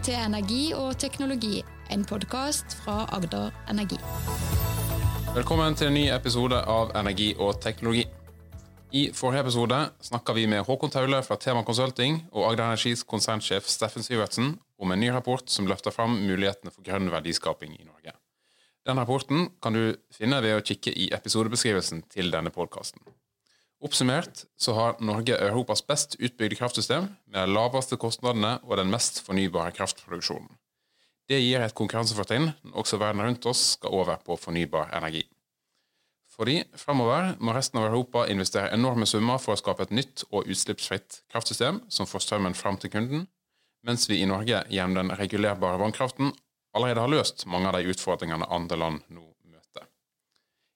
til Energi og teknologi, en podkast fra Agder Energi. Velkommen til en ny episode av Energi og teknologi. I forrige episode snakka vi med Håkon Taule fra Tema Consulting og Agder Energis konsernsjef Steffen Syvertsen om en ny rapport som løfter fram mulighetene for grønn verdiskaping i Norge. Den rapporten kan du finne ved å kikke i episodebeskrivelsen til denne podkasten. Oppsummert så har Norge Europas best utbygde kraftsystem med de laveste kostnadene og den mest fornybare kraftproduksjonen. Det gir et konkurransefortrinn når også verden rundt oss skal over på fornybar energi. Fordi fremover må resten av Europa investere enorme summer for å skape et nytt og utslippsfritt kraftsystem som får strømmen fram til kunden, mens vi i Norge gjennom den regulerbare vannkraften allerede har løst mange av de utfordringene andre land nå.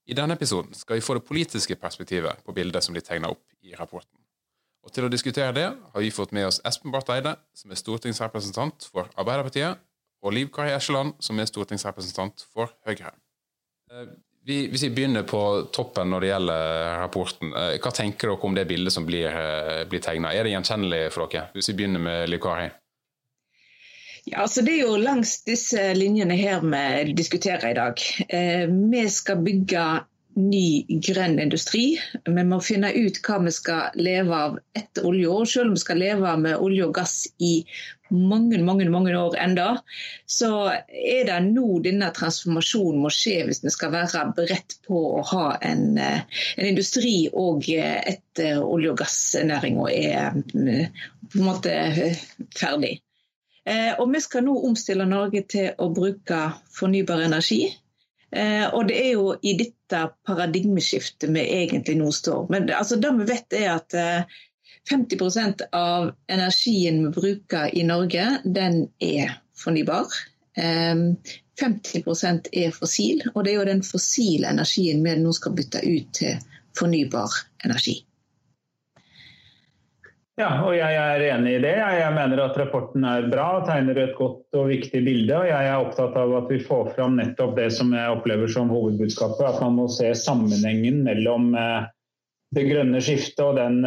I denne episoden skal vi få det politiske perspektivet på bildet som blir tegna opp i rapporten. Og Til å diskutere det har vi fått med oss Espen Barth Eide, som er stortingsrepresentant for Arbeiderpartiet, og Liv Kari Eskeland, som er stortingsrepresentant for Høyre. Eh, vi, hvis vi begynner på toppen når det gjelder rapporten, eh, hva tenker dere om det bildet som blir, eh, blir tegna? Er det gjenkjennelig for dere? Hvis vi begynner med Liv Kari. Ja, altså Det er jo langs disse linjene her vi diskuterer i dag. Eh, vi skal bygge ny grønn industri. Vi må finne ut hva vi skal leve av etter olje. Og selv om vi skal leve med olje og gass i mange mange, mange år enda, så er det nå denne transformasjonen må skje hvis vi skal være beredt på å ha en, en industri og etter olje- og gassnæringa er på en måte ferdig. Og Vi skal nå omstille Norge til å bruke fornybar energi. Og Det er jo i dette paradigmeskiftet vi egentlig nå står. Men altså, det vi vet er at 50% av energien vi bruker i Norge, den er fornybar. 50% er fossil, og det er jo den fossile energien vi nå skal bytte ut til fornybar energi. Ja, og jeg er enig i det. Jeg mener at rapporten er bra og tegner et godt og viktig bilde. Og jeg er opptatt av at vi får fram nettopp det som jeg opplever som hovedbudskapet. At man må se sammenhengen mellom det grønne skiftet og den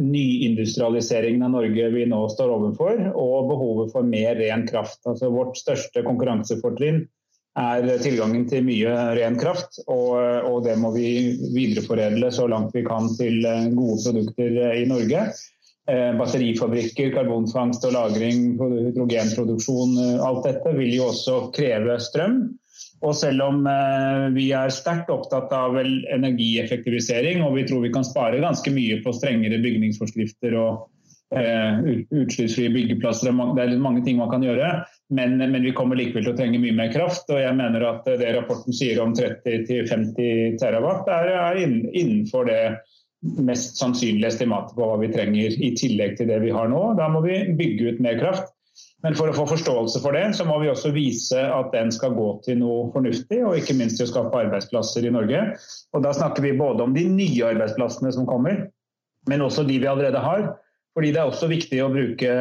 nyindustrialiseringen av Norge vi nå står overfor, og behovet for mer ren kraft. Altså Vårt største konkurransefortrinn er tilgangen til mye ren kraft, og, og det må vi videreforedle så langt vi kan til gode produkter i Norge batterifabrikker, karbonfangst og -lagring, hydrogenproduksjon. Alt dette vil jo også kreve strøm. Og selv om vi er sterkt opptatt av energieffektivisering, og vi tror vi kan spare ganske mye på strengere bygningsforskrifter og utslippsfrie byggeplasser, det er mange ting man kan gjøre, men, men, vi kommer likevel til å trenge mye mer kraft. Og jeg mener at det rapporten sier om 30-50 terawatt er, er innenfor det mest sannsynlige estimatet på hva vi trenger i tillegg til det vi har nå. Da må vi bygge ut mer kraft. Men for å få forståelse for det, så må vi også vise at den skal gå til noe fornuftig, og ikke minst til å skape arbeidsplasser i Norge. Og Da snakker vi både om de nye arbeidsplassene som kommer, men også de vi allerede har. Fordi Det er også viktig å bruke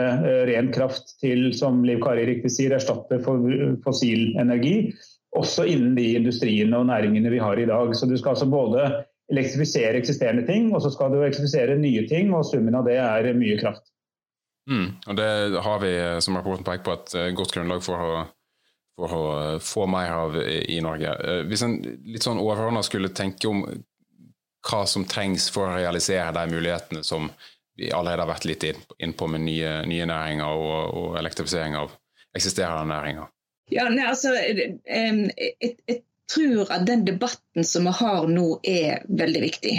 ren kraft til, som Liv Kari riktig sier, erstatte fossil energi. Også innen de industriene og næringene vi har i dag. Så du skal altså både elektrifisere eksisterende ting, og så skal du elektrifisere nye ting, og summen av det er mye kraft. Mm, og Det har vi, som rapporten peker på, et godt grunnlag for å, for å få mer av i Norge. Hvis en litt sånn overordna skulle tenke om hva som trengs for å realisere de mulighetene som vi allerede har vært litt innpå med nye, nye næringer og, og, elektrifisering av eksisterende næringer? Ja, nei, altså, et, et tror at den debatten som vi har nå er veldig viktig.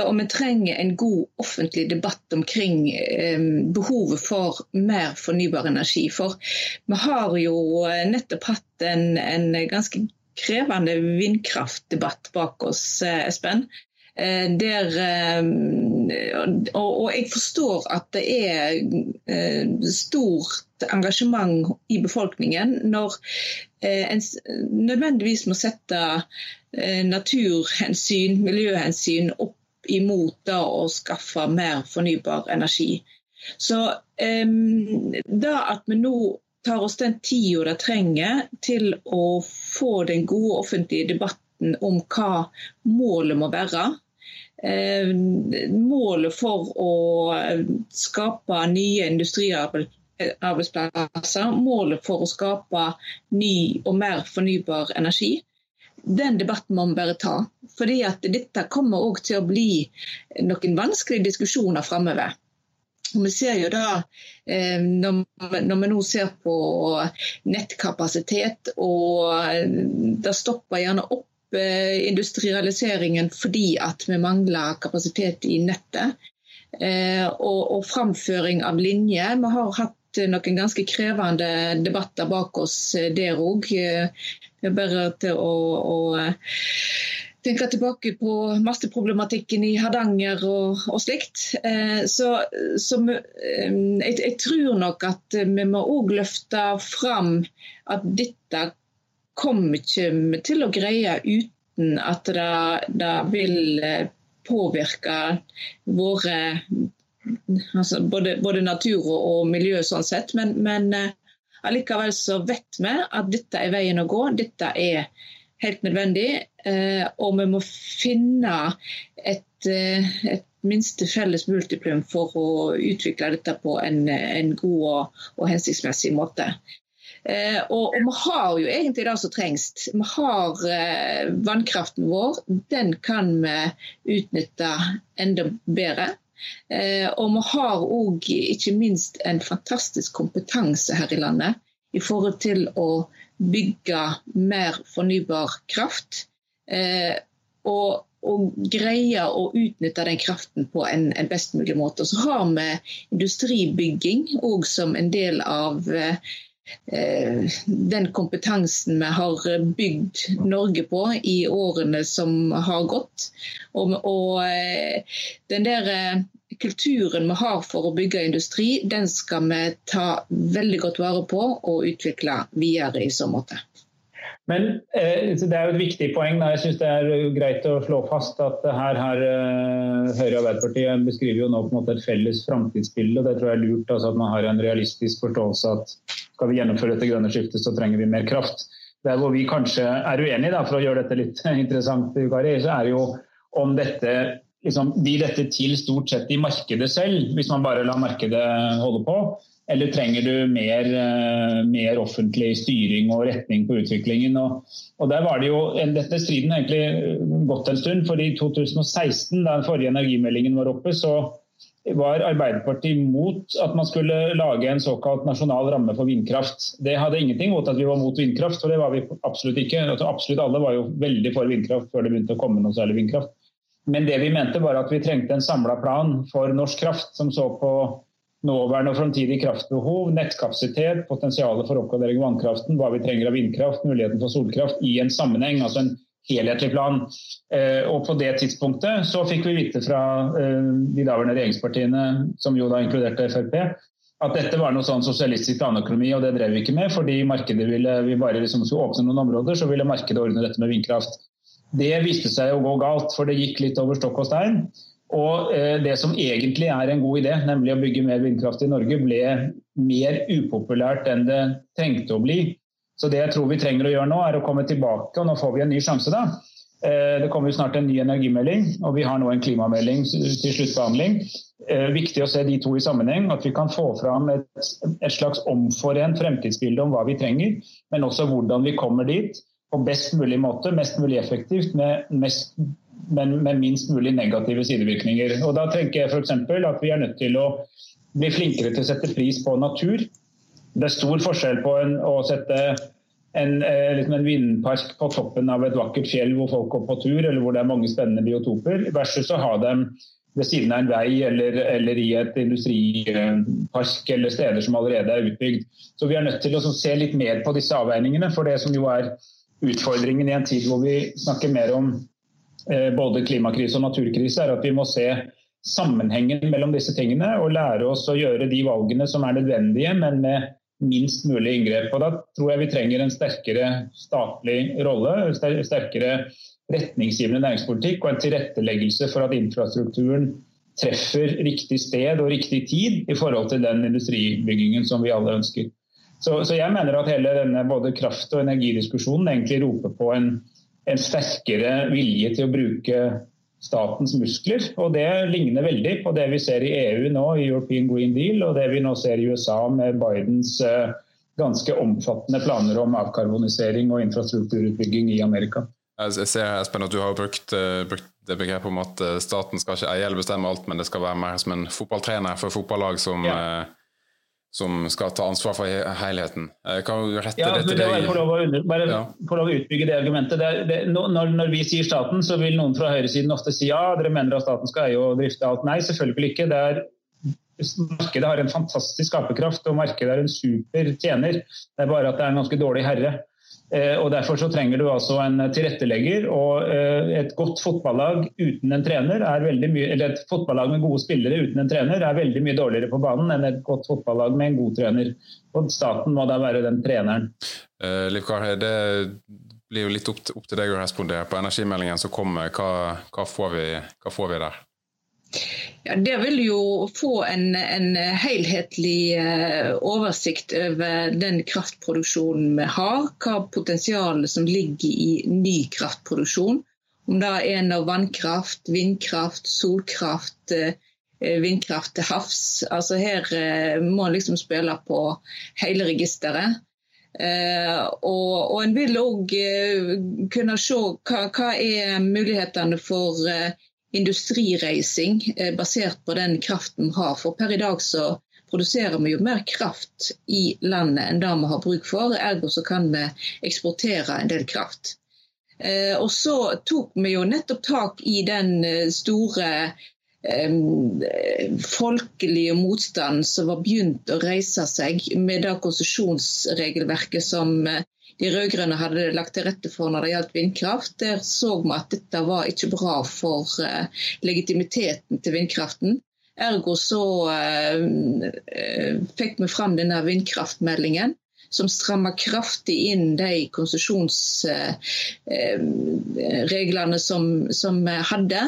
Og vi trenger en god offentlig debatt omkring behovet for mer fornybar energi. For vi har jo nettopp hatt en, en ganske krevende vindkraftdebatt bak oss, Espen. Der, og jeg forstår at det er stort engasjement i befolkningen når en nødvendigvis må sette naturhensyn, miljøhensyn opp imot det å skaffe mer fornybar energi. Så det at vi nå tar oss den tida det trenger til å få den gode offentlige debatten om hva målet må være, Målet for å skape nye industriarbeidsplasser målet for å skape ny og mer fornybar energi. Den debatten må vi bare ta. Fordi at dette kommer òg til å bli noen vanskelige diskusjoner framover. Vi ser jo da, eh, Når vi nå ser på nettkapasitet, og det stopper gjerne opp eh, industrialiseringen fordi at vi mangler kapasitet i nettet. Eh, og, og framføring av linjer. Vi har hatt noen ganske krevende debatter bak oss der òg. Bare til å, å tenke tilbake på masteproblematikken i Hardanger og, og slikt. Eh, så, så eh, jeg, jeg, tror nok at vi må òg løfte fram at dette kommer ikke til å greie uten at det, det vil eh, påvirke våre altså både, både, natur og miljø sånn sett. Men, men allikevel så vet vi at dette er veien å gå. Dette er helt nødvendig. Eh, og vi må finne et, eh, et minste felles multiplum for å utvikle dette på en, en god og, og, hensiktsmessig måte. Eh, og, vi har jo egentlig det som trengs. Vi har eh, vannkraften vår. Den kan vi utnytte enda bedre. Eh, og vi har òg ikke minst en fantastisk kompetanse her i landet i forhold til å bygge mer fornybar kraft. Og, og, greie å utnytte den kraften på en, en best mulig måte. Og så har vi industribygging òg som en del av eh, den kompetansen vi har bygd Norge på i årene som har gått. Og, og eh, den der eh, kulturen vi har for å bygge industri, den skal vi ta veldig godt vare på og utvikle videre i så måte. Men eh, Det er jo et viktig poeng. Jeg synes det er greit å slå fast at her eh, Høyre og Arbeiderpartiet beskriver jo nå på en måte et felles framtidsbilde. og Det tror jeg er lurt altså at man har en realistisk forståelse at skal vi gjennomføre dette grønne skiftet, så trenger vi mer kraft. Der hvor vi kanskje er uenige, da, for å gjøre dette litt interessant, Kari, så er jo om dette liksom, blir dette til stort sett i markedet selv, hvis man bare lar markedet holde på? Eller trenger du mer, eh, mer offentlig styring og retning på utviklingen? Og, og der var det jo, Dette striden egentlig gått en stund. for I 2016, da den forrige energimeldingen var oppe, så var Arbeiderpartiet mot at man skulle lage en såkalt nasjonal ramme for vindkraft. Det hadde ingenting mot at vi var mot vindkraft, for det var vi absolutt ikke. Absolutt alle var jo veldig for vindkraft før det begynte å komme noe særlig vindkraft. Men det vi mente var at vi trengte en samla plan for norsk kraft, som så på nåværende og framtidig kraftbehov, nettkapasitet, potensialet for oppgradering av vannkraften, hva vi trenger av vindkraft, muligheten for solkraft, i en sammenheng. altså en helhetlig plan. Eh, og På det tidspunktet så fikk vi vite fra eh, de daværende regjeringspartiene, som jo da inkluderte Frp, at dette var noe sånn sosialistisk planøkonomi, og det drev vi ikke med. Fordi markedet ville, vi bare liksom skulle åpne noen områder, så ville markedet ordne dette med vindkraft. Det viste seg å gå galt, for det gikk litt over stokk og stein. Og eh, det som egentlig er en god idé, nemlig å bygge mer vindkraft i Norge, ble mer upopulært enn det trengte å bli. Så det jeg tror vi trenger å gjøre nå, er å komme tilbake, og nå får vi en ny sjanse, da. Eh, det kommer jo snart en ny energimelding, og vi har nå en klimamelding til sluttbehandling. Eh, viktig å se de to i sammenheng, at vi kan få fram et, et slags omforent fremtidsbilde om hva vi trenger, men også hvordan vi kommer dit på best mulig måte, mest mulig effektivt, med, mest, men med minst mulig negative sidevirkninger. Og Da tenker jeg f.eks. at vi er nødt til å bli flinkere til å sette pris på natur. Det er stor forskjell på en, å sette en, eh, liksom en vindpark på toppen av et vakkert fjell hvor folk går på tur, eller hvor det er mange spennende biotoper, versus å ha dem ved siden av en vei eller, eller i et industripark eller steder som allerede er utbygd. Så Vi er nødt til å se litt mer på disse avveiningene. For det som jo er utfordringen i en tid hvor vi snakker mer om eh, både klimakrise og naturkrise, er at vi må se sammenhengen mellom disse tingene og lære oss å gjøre de valgene som er nødvendige, men med minst mulig inngrep. Og Da tror jeg vi trenger en sterkere statlig rolle, sterkere retningsgivende næringspolitikk og en tilretteleggelse for at infrastrukturen treffer riktig sted og riktig tid i forhold til den industribyggingen som vi alle ønsker. Så, så, jeg mener at hele denne både kraft- og energidiskusjonen egentlig roper på en, en, sterkere vilje til å bruke statens muskler. og Det ligner veldig på det vi ser i EU nå, i European Green Deal, og det vi nå ser i USA med Bidens ganske omfattende planer om avkarbonisering og infrastrukturutbygging i Amerika. Jeg ser Espen, at du har brukt, brukt det begrepet om at staten skal ikke eie eller bestemme alt, men det skal være mer som en fotballtrener for fotballag som ja som skal ta ansvar for helheten. Jeg kan jo rette ja, det til deg. Lov, bare ja. få lov å utbygge det argumentet. Det, det, når, når, vi sier staten, så vil noen fra høyresiden ofte si ja, dere mener at staten skal eie og drifte alt. Nei, selvfølgelig ikke. Det er, markedet har en fantastisk skaperkraft, og markedet er en super tjener. Det er bare at det er en ganske dårlig herre. Eh, og Derfor så trenger du altså en tilrettelegger. og eh, Et godt fotballag uten en trener er veldig mye, eller et fotballag med gode spillere uten en trener er veldig mye dårligere på banen enn et godt fotballag med en god trener. Og Staten må da være den treneren. Uh, Liv Kar, det blir jo litt opp, opp til deg å respondere på energimeldingen som kommer. Hva, hva, får vi, hva får vi der? Ja, Det vil jo få en, en helhetlig uh, oversikt over den kraftproduksjonen vi har. Hva potensialet som ligger i ny kraftproduksjon. Om det er noe vannkraft, vindkraft, solkraft, uh, vindkraft til havs. Altså Her må en liksom spille på hele registeret. og, og en vil òg kunne se hva, hva er mulighetene for industrireising eh, basert på den kraften vi har. For per i dag så produserer vi jo mer kraft i landet enn det vi har bruk for. Ergo så kan vi eksportere en del kraft. Eh, og så tok vi jo nettopp tak i den eh, store folkelige motstanden som var begynt å reise seg med det konsesjonsregelverket som de rød-grønne hadde lagt til rette for når det gjaldt vindkraft. Der så vi at dette var ikke bra for uh, legitimiteten til vindkraften. Ergo så uh, fikk vi fram denne vindkraftmeldingen som strammer kraftig inn de konsesjonsreglene som, som vi hadde.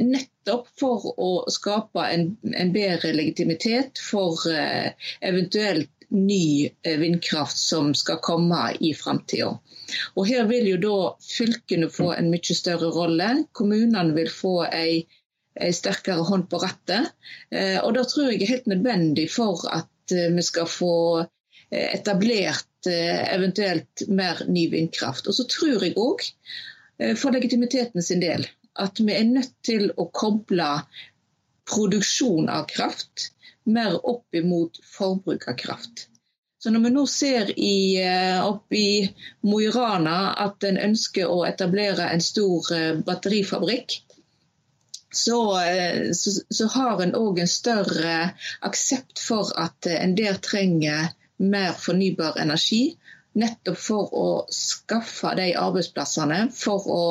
Nettopp for å skape en, en bedre legitimitet for eventuelt ny eh, vindkraft som skal komme i framtida. Her vil jo da fylkene få en mye større rolle. Kommunene vil få ei, ei sterkere hånd på rattet. Eh, og Det tror jeg er helt nødvendig for at eh, vi skal få etablert eventuelt mer ny vindkraft. Og så tror jeg òg, for legitimiteten sin del, at vi er nødt til å koble produksjon av kraft mer opp imot forbruk av kraft. Så når vi nå ser i, eh, opp i Mo i Rana at en ønsker å etablere en stor eh, batterifabrikk, så, eh, så, så har en òg en større aksept for at en der trenger mer fornybar energi. Nettopp for å skaffe de arbeidsplassene, for å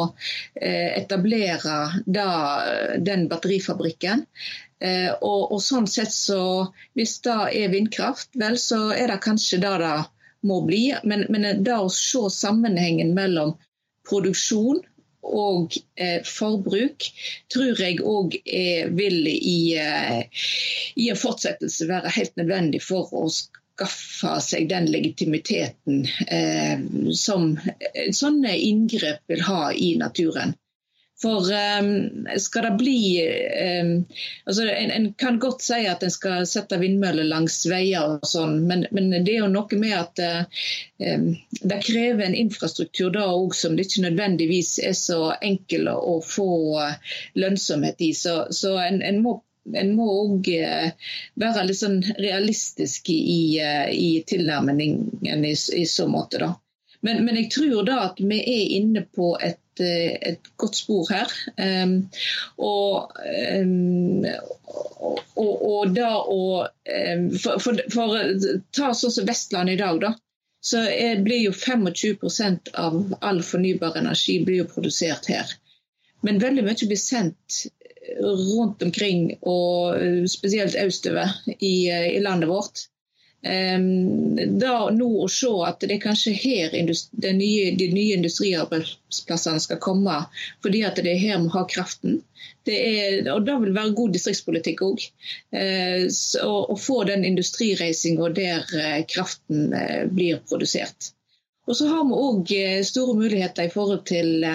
etablere da, den batterifabrikken. Eh, og, og, sånn sett så, Hvis det er vindkraft, vel så er det kanskje det det må bli. Men, men det å se sammenhengen mellom produksjon og eh, forbruk tror jeg òg vil i, eh, i, en fortsettelse være helt nødvendig for å skaffe seg den legitimiteten eh, som sånne inngrep vil ha i naturen. For um, skal det bli um, altså en, en, kan godt si at en skal sette vindmøller langs veier og sånn, men, men, det er jo noe med at um, det krever en infrastruktur da òg som det ikke nødvendigvis er så enkel å få uh, lønnsomhet i. Så, så en, en må en må òg uh, være litt sånn realistisk i, i tilnærmingen i, i, så måte. da. Men, men, jeg tror da at vi er inne på et Eh, et godt spor her. Um, og, um, og, og, da å um, for, for, for, ta sånn som Vestland i dag, da. Så blir jo 25% av all fornybar energi blir jo produsert her. Men veldig mye blir sendt rundt omkring, og eh, spesielt østover i, eh, i landet vårt. Ehm, da nå å se at det er kanskje her de nye, de nye industriarbeidsplassene skal komme, fordi at det er her vi har kraften. Det er, og Det vil være god distriktspolitikk òg. Eh, å få den industrireisinga der eh, kraften eh, blir produsert. Og så har vi òg store muligheter i forhold til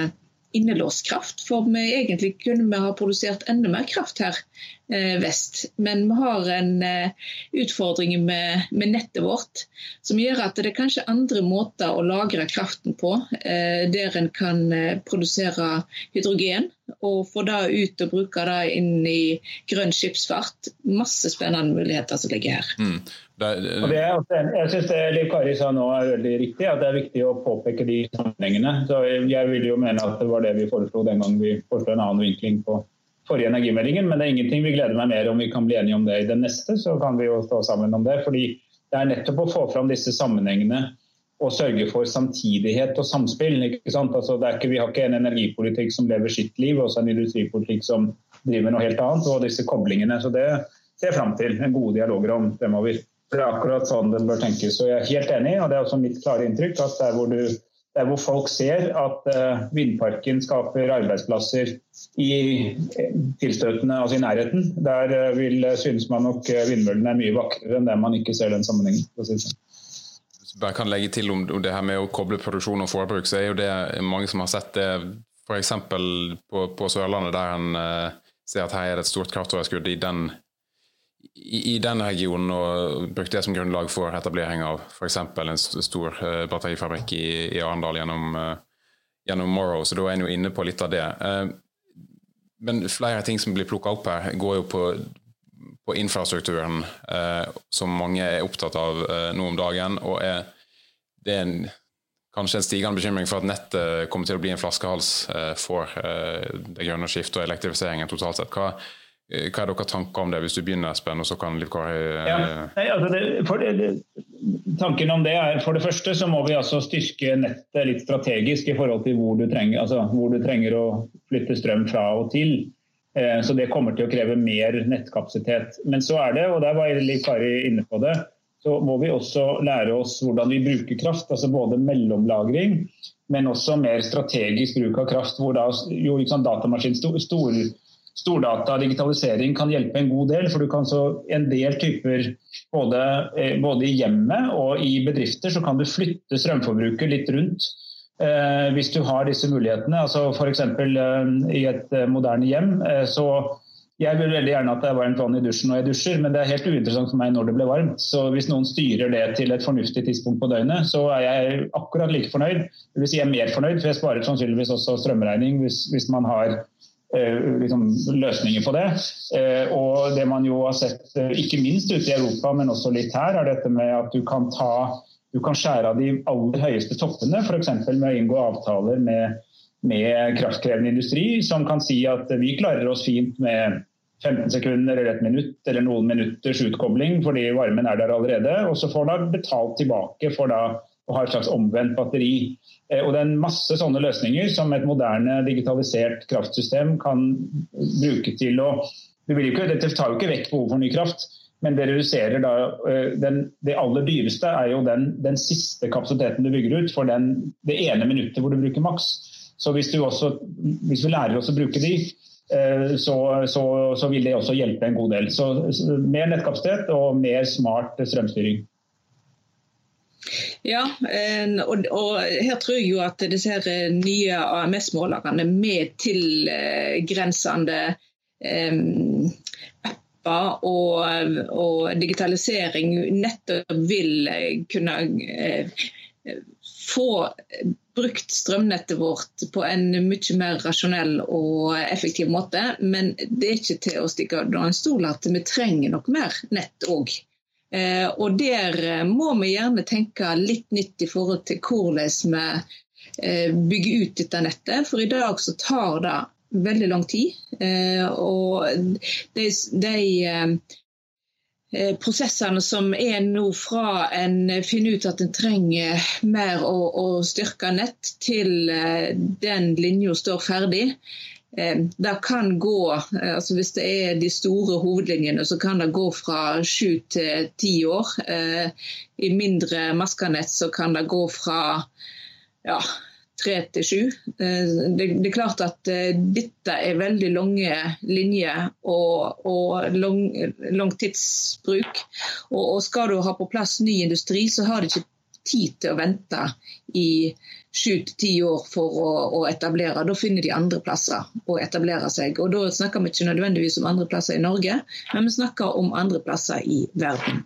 innelåst kraft. For vi egentlig kunne vi ha produsert enda mer kraft her eh, vest. Men vi har en eh, utfordring med, med, nettet vårt som gjør at det er kanskje andre måter å lagre kraften på. Eh, der en kan eh, produsere hydrogen og få det ut og bruke det inn i grønn skipsfart. Masse spennende muligheter som ligger her. Mm. Det, det... Det er, jeg syns det Liv Kari sa nå er veldig riktig, at det er viktig å påpeke de sammenhengene. Så jeg vil jo mene at det var det vi foreslo den gang vi foreslo en annen vinkling på forrige energimeldingen. Men det er ingenting vi gleder meg mer om vi kan bli enige om det i den neste. Så kan vi jo stå sammen om det. fordi det er nettopp å få fram disse sammenhengene og sørge for samtidighet og samspill. Altså, ikke, vi har ikke en energipolitikk som lever sitt liv, og en industripolitikk som driver noe helt annet. og disse koblingene. Så Det ser jeg fram til en gode dialoger om fremover. Det er akkurat sånn det bør tenkes. og Jeg er helt enig, og det er også mitt klare inntrykk at der hvor, du, der hvor folk ser at uh, vindparken skaper arbeidsplasser i tilstøtende, altså i nærheten, der uh, vil, synes man nok vindmøllene er mye vakrere enn der man ikke ser den sammenhengen. Hvis sånn. bare kan legge til om det her med å koble produksjon og forbruk, så er jo det mange som har sett det f.eks. På, på Sørlandet, der en ser at her er det et stort kraftoverskudd i den i, i den regionen og brukte det som grunnlag for etablering av f.eks. en stor uh, batterifabrikk i, i Arendal gjennom, uh, gjennom, Morrow, så da er en jo inne på litt av det. Uh, men flere ting som blir plukka opp her, går jo på, på infrastrukturen, som mange er opptatt av nå om dagen. og er, Det er en, kanskje en stigende bekymring for at nettet kommer til å bli en flaskehals for det grønne skiftet og elektrifiseringen totalt sett. Hva, Eh, hva er deres tanker om det, hvis du begynner, Espen, og så kan Liv Kari Ja, nei, altså det, Tanken om det er for det første så må vi altså styrke nettet litt strategisk i forhold til hvor du trenger, altså hvor du trenger å flytte strøm fra og til. Eh, så det kommer til å kreve mer nettkapasitet. Men så er det, og der var Liv Kari inne på det, så må vi også lære oss hvordan vi bruker kraft. altså Både mellomlagring, men også mer strategisk bruk av kraft. hvor da jo liksom datamaskin stor, stor stordata og digitalisering kan hjelpe en god del. For du kan så en del typer både, eh, både, i hjemmet og i bedrifter så kan du flytte strømforbruket litt rundt. Eh, hvis du har disse mulighetene. altså F.eks. Eh, i et eh, moderne hjem. Eh, så jeg vil veldig gjerne at det er varmt vann i dusjen når jeg dusjer, men det er helt uinteressant for meg når det blir varmt. Så hvis noen styrer det til et fornuftig tidspunkt på døgnet, så er jeg akkurat like fornøyd. Det vil si jeg er mer fornøyd, for jeg sparer sannsynligvis også strømregning hvis, hvis man har liksom, løsninger på det. Eh, og det man jo har sett, eh, ikke minst ute i Europa, men også litt her, er dette med at du kan, ta, du kan skjære av de aller høyeste toppene, f.eks. med å inngå avtaler med, med kraftkrevende industri, som kan si at vi klarer oss fint med 15 sekunder eller et minutt eller noen minutters utkobling fordi varmen er der allerede. Og så får du betalt tilbake for da å har et slags omvendt batteri. Eh, og Det er en masse sånne løsninger som et moderne digitalisert kraftsystem kan bruke til å det, ikke, det tar jo ikke vekk behov for ny kraft, men det reduserer da eh, den, Det aller dyreste er jo den, den, siste kapasiteten du bygger ut for den, det ene minuttet hvor du bruker maks. Så hvis du, også, hvis du lærer oss å bruke de, eh, så, så, så, vil det også hjelpe en god del. Så Mer nettkapasitet og mer smart strømstyring. Ja, og, og, her tror jeg jo at disse her nye AMS-målerne med tilgrensende um, apper og, og, digitalisering nettopp vil kunne uh, få brukt strømnettet vårt på en mye mer rasjonell og effektiv måte. Men det er ikke til å stikke under en stol at vi trenger nok mer nett òg. Eh, og der eh, må vi gjerne tenke litt nytt i forhold til hvordan vi eh, bygger ut dette nettet. For i dag så tar det veldig lang tid. Og de, de prosessene som er nå fra en finner ut at en trenger mer å, å styrke nett, til den linja står ferdig, det kan gå, eh, altså Hvis det er de store hovedlinjene, så kan det gå fra sju til ti år. Eh, I mindre maskenett så kan det gå fra ja, tre til sju. Det, er klart at dette er veldig lange linjer og, og lang, lang, tidsbruk. Og, og, skal du ha på plass ny industri, så har det ikke tid til å vente i sju til ti år for å, å, etablere. Da finner de andre plasser å etablere seg. Og Da snakker vi ikke nødvendigvis om andre plasser i Norge, men vi snakker om andre plasser i verden.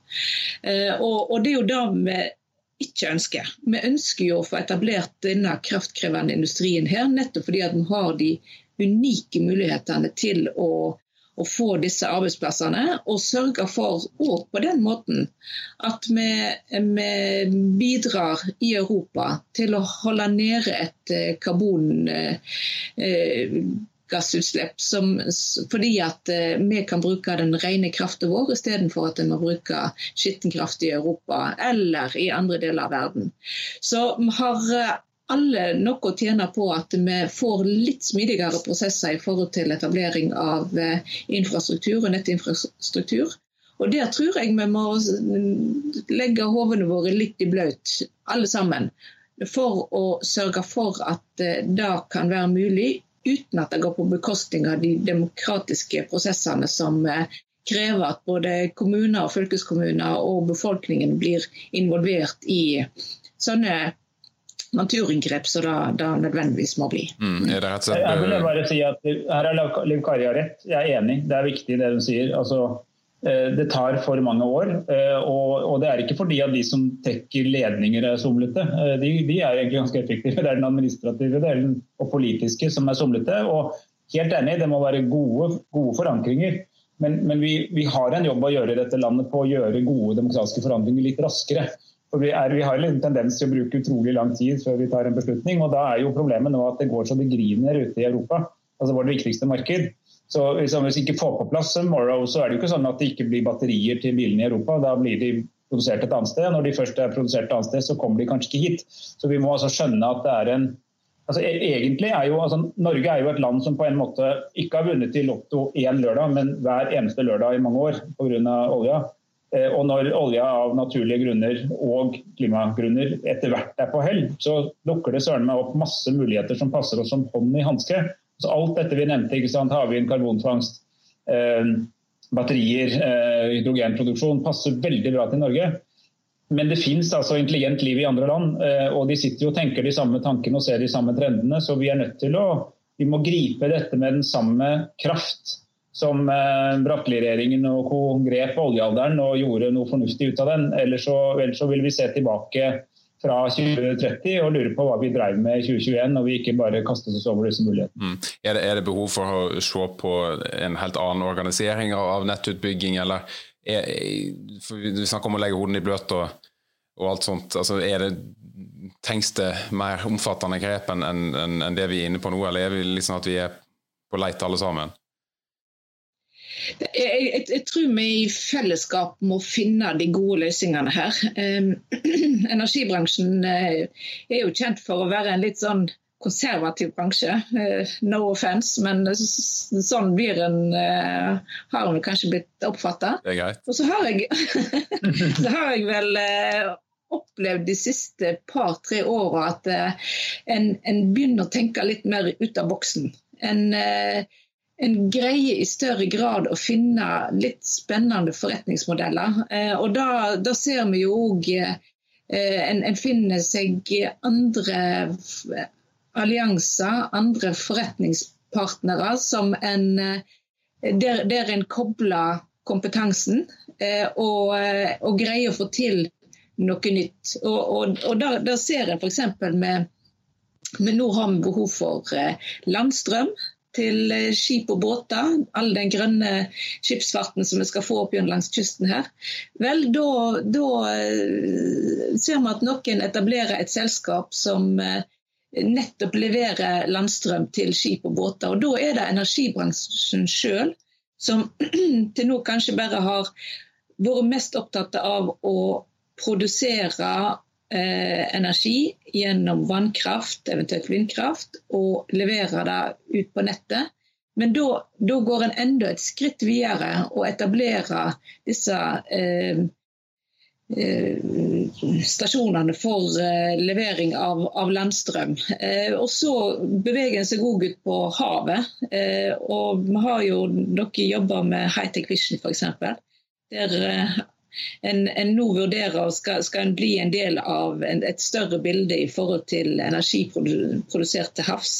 Eh, og, og, Det er jo det vi ikke ønsker. Vi ønsker jo å få etablert denne kraftkrevende industrien her, nettopp fordi at vi har de unike mulighetene til å å få disse arbeidsplassene, og sørge for òg på den måten at vi, vi, bidrar i Europa til å holde nede et eh, karbongassutslipp. Eh, som, fordi at eh, vi kan bruke den rene kraften vår istedenfor at vi må bruke skitten kraft i Europa eller i andre deler av verden. Så vi har alle noe å tjene på at vi får litt smidigere prosesser i forhold til etablering av eh, infrastruktur og nettinfrastruktur. Og Der tror jeg vi må legge hodene våre litt i bløt, alle sammen. For å sørge for at eh, det kan være mulig uten at det går på bekostning av de demokratiske prosessene som eh, krever at både kommuner, og fylkeskommuner og befolkningen blir involvert i sånne naturinngrep som det, det nødvendigvis må bli. Mm, er det rett og slett... Jeg vil bare si at Her har Liv Kari rett. Jeg er enig. Det er viktig det hun sier. Altså, eh, det tar for mange år. Eh, og, det er ikke fordi at de som trekker ledninger er somlete. Eh, de, de, er egentlig ganske effektive. Det er den administrative delen og politiske som er somlete. Og helt enig, det må være gode, gode forankringer. Men, men vi, vi, har en jobb å gjøre i dette landet på å gjøre gode demokratiske forandringer litt raskere. For vi, er, vi, har en tendens til å bruke utrolig lang tid før vi tar en beslutning. og Da er jo problemet nå at det går så det griner ute i Europa, altså vårt viktigste marked. Så Hvis vi ikke får på plass Morrow, så er det jo ikke sånn at det ikke blir batterier til bilene i Europa. Da blir de produsert et annet sted. Når de først er produsert et annet sted, så kommer de kanskje ikke hit. Så vi må altså skjønne at det er en altså e, egentlig er jo, altså Norge er jo et land som på en måte ikke har vunnet i Lotto én lørdag, men hver eneste lørdag i mange år pga. olja. Eh, og når olja av naturlige grunner og klimagrunner etter hvert er på hell, så lukker det søren meg opp masse muligheter som passer oss som hånd i hanske. Så alt dette vi nevnte, ikke sant, havvind, karbonfangst, eh, batterier, eh, hydrogenproduksjon, passer veldig bra til Norge. Men det finnes altså intelligent liv i andre land, eh, og de sitter jo og tenker de samme tankene og ser de samme trendene. Så vi er nødt til å vi må gripe dette med den samme kraft som eh, Bratteli-regjeringen og co. grep oljealderen og gjorde noe fornuftig ut av den. Ellers så, ellers så vil vi se tilbake fra 2030 og lure på hva vi drev med i 2021 og vi ikke bare kastet oss over disse mulighetene. Mm. Er, det, er, det, behov for å se på en helt annen organisering av nettutbygging, eller er, vi snakker om å legge hodene i bløt og, og, alt sånt. Altså, er det, trengs det mer omfattende grep enn en, en det vi er inne på nå, eller er vi liksom at vi er på leit alle sammen? Jeg, jeg, jeg, tror vi i fellesskap må finne de gode løsningene her. Um, energibransjen uh, er jo kjent for å være en litt sånn konservativ bransje. Uh, no offence, men sånn blir en uh, har hun kanskje blitt oppfatta. Og så har jeg, så har jeg vel opplevd de siste par-tre åra at en, en, begynner å tenke litt mer ut av boksen. En, en greier i større grad å finne litt spennende forretningsmodeller. Eh, og da, da ser vi jo òg eh, en, en, finner seg andre allianser, andre forretningspartnere som en eh, der, der en kobler kompetansen og, og, greier å få til noe nytt. Og, og, og da, da, ser en f.eks. med men nå har vi behov for landstrøm til eh, skip og båter, all den grønne skipsfarten som vi skal få opp langs kysten her, vel, da, eh, ser vi at noen etablerer et selskap som eh, nettopp leverer landstrøm til skip og båter. Og Da er det energibransjen sjøl som til nå kanskje bare har vært mest opptatt av å produsere energi gjennom vannkraft, eventuelt vindkraft, og levere det ut på nettet. Men da går en enda et skritt videre og etablerer disse eh, eh, stasjonene for eh, levering av, av landstrøm. Eh, og så beveger en seg òg ut på havet. Eh, og vi har jo noen jobber med Hightech Vision f.eks. Der en, en nå vurderer skal, skal en bli en del av en, et større bilde i forhold til energi produsert til havs.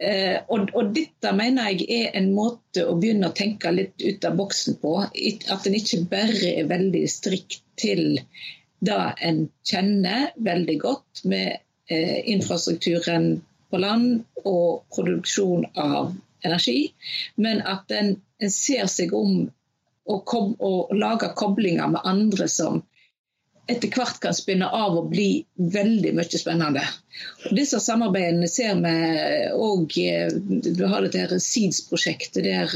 Eh, og, og, dette mener jeg er en måte å begynne å tenke litt ut av boksen på. At en ikke bare er veldig strikt til det en kjenner veldig godt med eh, infrastrukturen på land og produksjon av energi, men at en, en ser seg om og, kom, og lage koblinger med andre som etter hvert kan spinne av og bli veldig mye spennende. Og disse samarbeidene ser vi òg Du har dette SEEDS-prosjektet der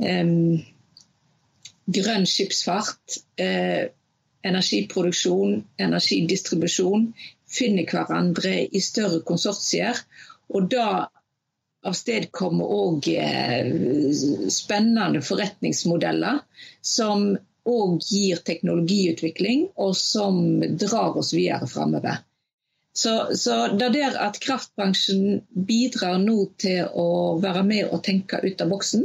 um, grønn skipsfart, eh, energiproduksjon, energidistribusjon finner hverandre i større konsortier. Og da avstedkommer òg eh, spennende forretningsmodeller som òg gir teknologiutvikling, og som drar oss videre framover. Så, så, det der at kraftbransjen bidrar nå til å være med og tenke ut av boksen,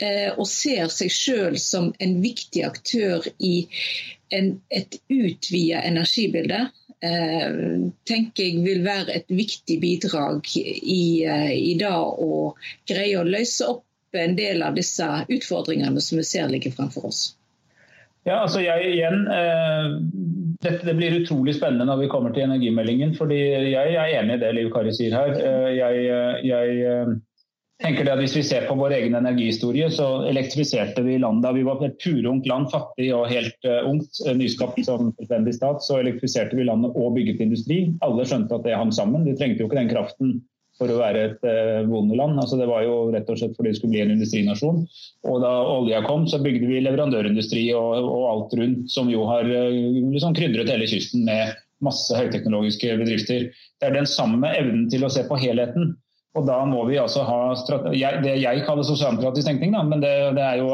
eh, og ser seg sjøl som en viktig aktør i en, et utvida energibilde, tenker jeg vil være et viktig bidrag i, eh, i det å greie å løse opp en del av disse utfordringene som vi ser ligger fremfor oss. Ja, altså jeg igjen, eh, dette, Det blir utrolig spennende når vi kommer til energimeldingen. fordi Jeg er enig i det Liv Kari sier her. Eh, jeg, jeg tenker det at Hvis vi ser på vår egen energihistorie, så elektrifiserte vi landet da vi var et purungt land, fattig og helt uh, ungt, uh, nyskapt som selvstendig stat. Så elektrifiserte vi landet og bygget industri. Alle skjønte at det hang sammen. De trengte jo ikke den kraften for å være et uh, bondeland. Altså, det var jo rett og slett fordi det skulle bli en industrinasjon. Og da olja kom, så bygde vi leverandørindustri og, og alt rundt, som jo har liksom krydret hele kysten med masse høyteknologiske bedrifter. Det er den samme evnen til å se på helheten og da må vi altså ha det jeg kaller sosialdemokratisk tenkning, da, men det, det, er jo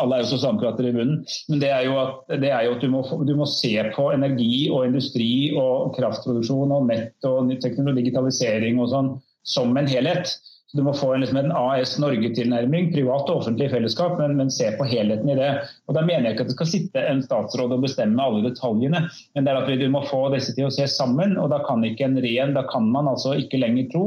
alle er jo sosialdemokrater i bunnen. Men det er jo at, er jo at du, må, du, må, se på energi og industri og kraftproduksjon og nett og teknologi, digitalisering og sånn som en helhet. Du må få en, liksom en AS Norge-tilnærming, privat og offentlig fellesskap, men, men, se på helheten i det. Og Da mener jeg ikke at det skal sitte en statsråd og bestemme alle detaljene, men det er at vi må få disse til å se sammen. og Da kan ikke en ren, da kan man altså ikke lenger tro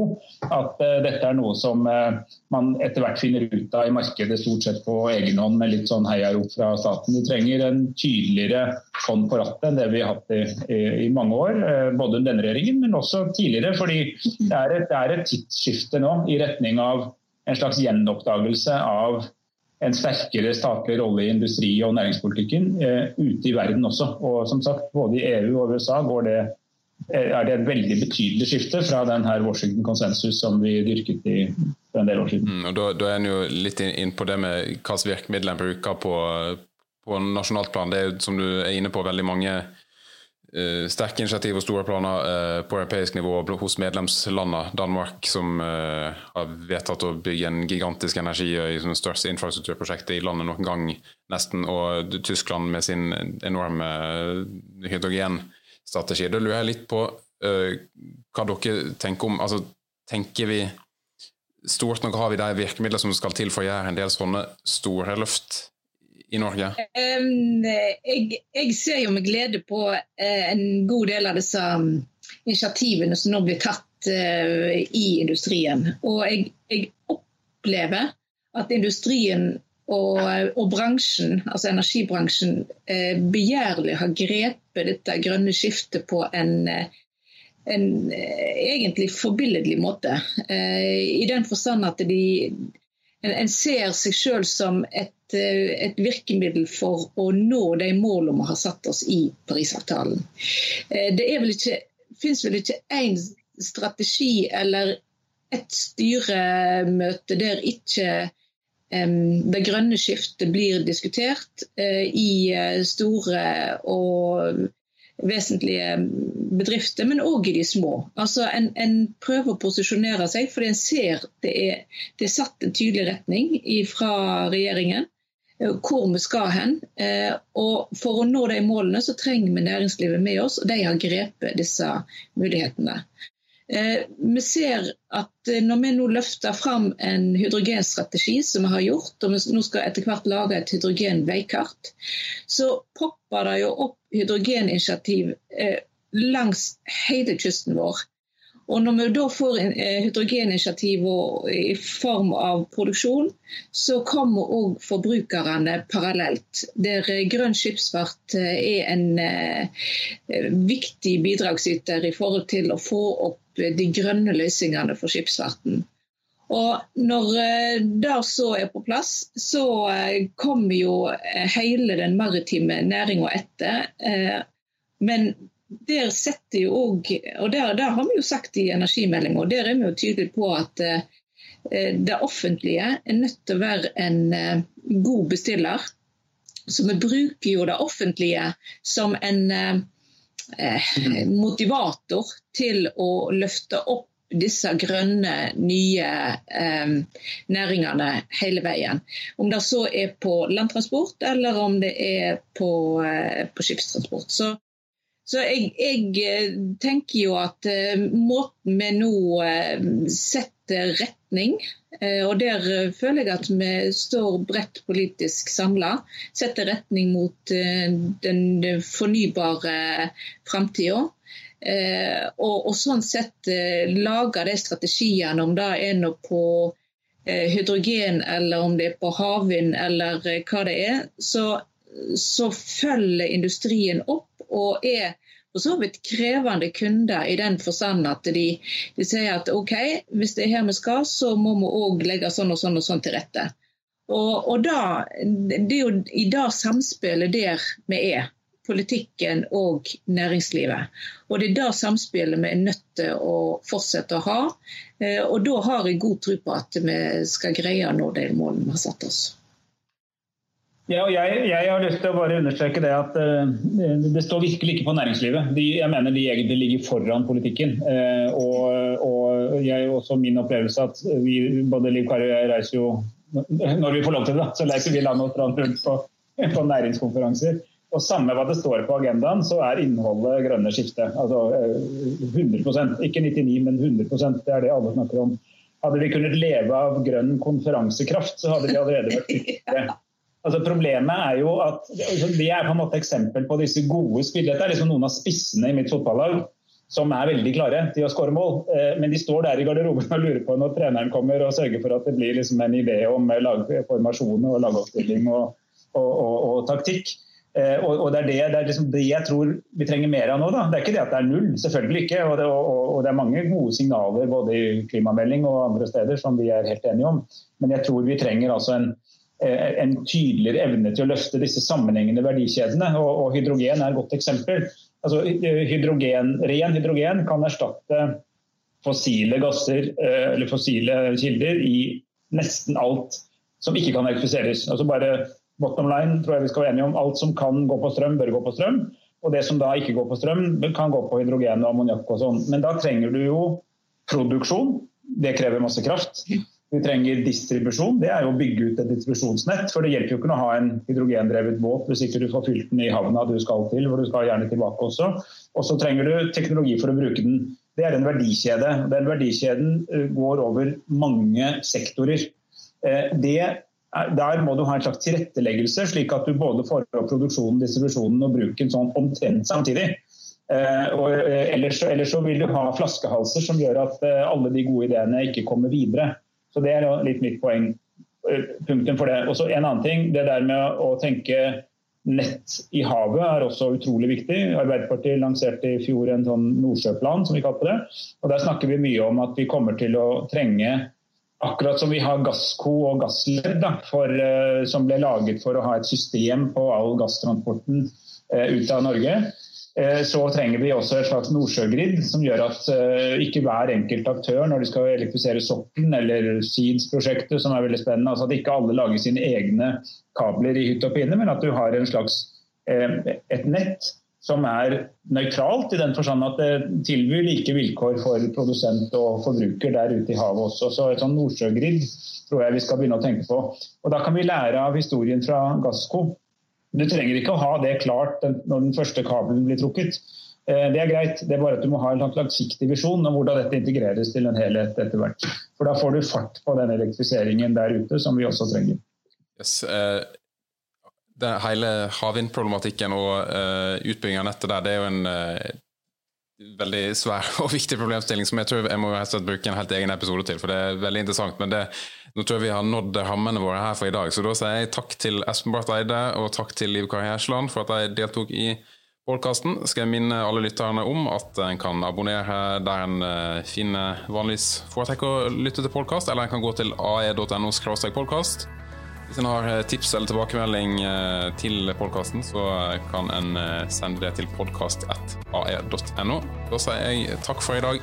at uh, dette er noe som uh, man etter hvert finner ut av i markedet, stort sett på egen hånd med litt sånn heiarop fra staten. Du trenger en tydeligere hånd på rattet enn det vi har hatt i, i, i mange år, uh, både denne regjeringen, men også tidligere. fordi det er et, det er et tidsskifte nå i rett retning av en slags gjenoppdagelse av en sterkere statlig rolle i industri- og næringspolitikken eh, ute i verden også. Og som sagt, Både i EU og USA det, eh, er det et veldig betydelig skifte fra den her Washington konsensus som vi dyrket i for en del år siden. Mm, og da, da, er en jo litt inn på det med hvilke virkemidler en bruker på, på nasjonalt plan. Det er jo, som du er inne på veldig mange sterke initiativ og store planer uh, på europeisk nivå hos medlemslandene. Danmark som uh, har vedtatt å bygge en gigantisk energiøy som det største infrastrukturprosjektet i landet noen gang, nesten. Og Tyskland med sin enorme hydrogenstrategi. Da lurer jeg litt på hva dere tenker om altså, Tenker vi stort nok, har vi de virkemidlene som skal til for å gjøre en del sånne store løft i Norge? jeg, jeg, ser jo med glede på eh, en god del av disse um, initiativene som nå blir tatt uh, i industrien. Og jeg, jeg opplever at industrien og, og, bransjen, altså energibransjen, eh, begjærlig har grepet dette grønne skiftet på en, en egentlig forbilledlig måte. I den forstand at de, en, ser seg sjøl som et Eh, et virkemiddel for å nå de målene vi har satt oss i Parisavtalen. Eh, det er vel ikke, finnes vel ikke én strategi eller et styremøte der ikke det grønne skiftet blir diskutert eh, i store og vesentlige bedrifter, men òg i de små. Altså en, en, prøver å posisjonere seg fordi en ser det er, det er satt en tydelig retning fra regjeringen. Eh, hvor vi skal hen. Eh, og For å nå de målene så trenger vi næringslivet med oss, og de har grepet disse mulighetene. Vi ser at når vi nå løfter fram en hydrogenstrategi, som vi har gjort, og vi nå skal etter hvert lage et hydrogenveikart, så popper det jo opp hydrogeninitiativ langs hele kysten vår. Og Når vi da får eh, hydrogeninitiativ i form av produksjon, så kommer òg forbrukerne parallelt. Der eh, grønn skipsfart eh, er en viktig bidragsyter i forhold til å få opp de grønne løsningene for skipsfarten. Og Når det så er på plass, så kommer jo hele den maritime næringa etter. Men der setter jo også, og der, der, har vi jo sagt i energimeldinga, og der er vi jo tydelige på at eh, det offentlige er nødt til å være en eh, god bestiller. Så vi bruker jo det offentlige som en eh, eh motivator til å løfte opp disse grønne, nye eh, næringene hele veien. Om det så er på landtransport eller om det er på, eh, på skipstransport. Så så jeg, jeg, eh, tenker jo at eh, måten vi nå uh, setter retning, uh, og der føler jeg at vi står bredt politisk samla, setter retning mot den fornybare framtida. Og, og, sånn sett lager de strategiene, om det er noe på hydrogen eller om det er på havvind eller hva det er, så, så følger industrien opp og er for så vidt krevende kunder i den forstand at de, de, sier at OK, hvis det er her vi skal, så må vi òg legge sånn og sånn og sånn til rette. Og, og da, Det er jo i det samspillet der vi er, politikken og næringslivet. Og Det er det samspillet vi er nødt til å fortsette å ha. Eh, og Da har jeg god tro på at vi skal greie å nå de målene vi har satt oss. Ja, og jeg, jeg, har lyst til å bare understreke det at uh, det står virkelig ikke på næringslivet. De, jeg mener de egentlig ligger foran politikken. Uh, og, og jeg, også min opplevelse at vi, både Liv Kari og jeg reiser jo Når vi får lov til det, så reiser vi land og strand rundt på, på, næringskonferanser. Og Samme hva det står på agendaen, så er innholdet grønne skifte. Altså uh, 100% Ikke 99, men 100% Det er det alle snakker om. Hadde vi kunnet leve av grønn konferansekraft, så hadde vi allerede vært ute. Altså Problemet er jo at altså, Det er på en måte eksempel på disse gode spillerne. Det er liksom noen av spissene i mitt fotballag som er veldig klare til å skåre mål. Eh, men de står der i garderoben og lurer på når treneren kommer og sørger for at det blir liksom en idé om lagformasjon og lagoppstilling og, og, og, og, taktikk. Eh, og, det er det, det, er liksom det, jeg tror vi trenger mer av nå. Da. Det er ikke det at det er null, selvfølgelig ikke. Og det, det er mange gode signaler både i klimamelding og andre steder som vi er helt enige om. Men jeg tror vi trenger altså en Eh, en tydeligere evne til å løfte disse sammenhengende verdikjedene. Og, og hydrogen er et godt eksempel. Altså, hydrogen, ren hydrogen kan erstatte fossile gasser eh, eller fossile kilder i nesten alt som ikke kan elektrifiseres. Altså bare bottom line tror jeg vi skal være enige om. Alt som kan gå på strøm, bør gå på strøm. Og det som da ikke går på strøm, kan gå på hydrogen og ammoniakk og sånn. Men da trenger du jo produksjon. Det krever masse kraft. Vi trenger distribusjon. Det er jo å bygge ut et distribusjonsnett. For det hjelper jo ikke å ha en hydrogendrevet båt hvis ikke du får fylt den i havna du skal til, hvor du skal gjerne tilbake også. Og så trenger du teknologi for å bruke den. Det er en verdikjede. Den verdikjeden eh, går over mange sektorer. Eh, det, der må du ha en slags tilretteleggelse, slik at du både får opp produksjonen, distribusjonen og bruken sånn omtrent samtidig. Eh, ellers, ellers, så vil du ha flaskehalser som gjør at alle de gode ideene ikke kommer videre. Så Det er litt mitt poeng. Eh, punktum for det. Og så En annen ting, det der med å tenke nett i havet er også utrolig viktig. Arbeiderpartiet lanserte i fjor en sånn Nordsjøplan, som vi kalte det. Og Der snakker vi mye om at vi kommer til å trenge Akkurat som vi har gassko og gassledd uh, som ble laget for å ha et system på all gasstransporten uh, ut av Norge, Eh, så trenger vi også et slags nordsjøgrid som gjør at eh, ikke hver enkelt aktør når de skal elektrifisere sokkelen eller Seeds-prosjektet, som er veldig spennende, altså at ikke alle lager sine egne kabler i hytt og pinne, men at du har slags, eh, et nett som er nøytralt, i den forstand at det tilbyr like vilkår for produsent og forbruker der ute i havet også. Så et sånn nordsjøgrid tror jeg vi skal begynne å tenke på. Og Da kan vi lære av historien fra Gassco du trenger ikke å ha det klart når den første kabelen blir trukket. Eh, det er greit, det er bare at du må ha en langsiktig visjon om hvordan dette integreres til en helhet etter hvert. For da får du fart på den elektrifiseringen der ute som vi også trenger. Yes, eh, det hele havvindproblematikken og uh, utbygging av nettet der, det er jo en uh, veldig svær og viktig problemstilling som jeg tror jeg må bruke en helt egen episode til, for det er veldig interessant. Men det, nå tror jeg vi har nådd rammene våre her for i dag. Så da sier jeg takk til Espen Barth Eide og takk til Liv Kari Hersland for at de deltok i podkasten. Skal jeg minne alle lytterne om at en kan abonnere der en uh, finner vanligvis foretrekker å lytte til podkast, eller en kan gå til ae.no podkast. Hvis en har eh, tips eller tilbakemelding eh, til podkasten, så kan en sende det til podkast.ae.no. Da sier jeg takk for i dag.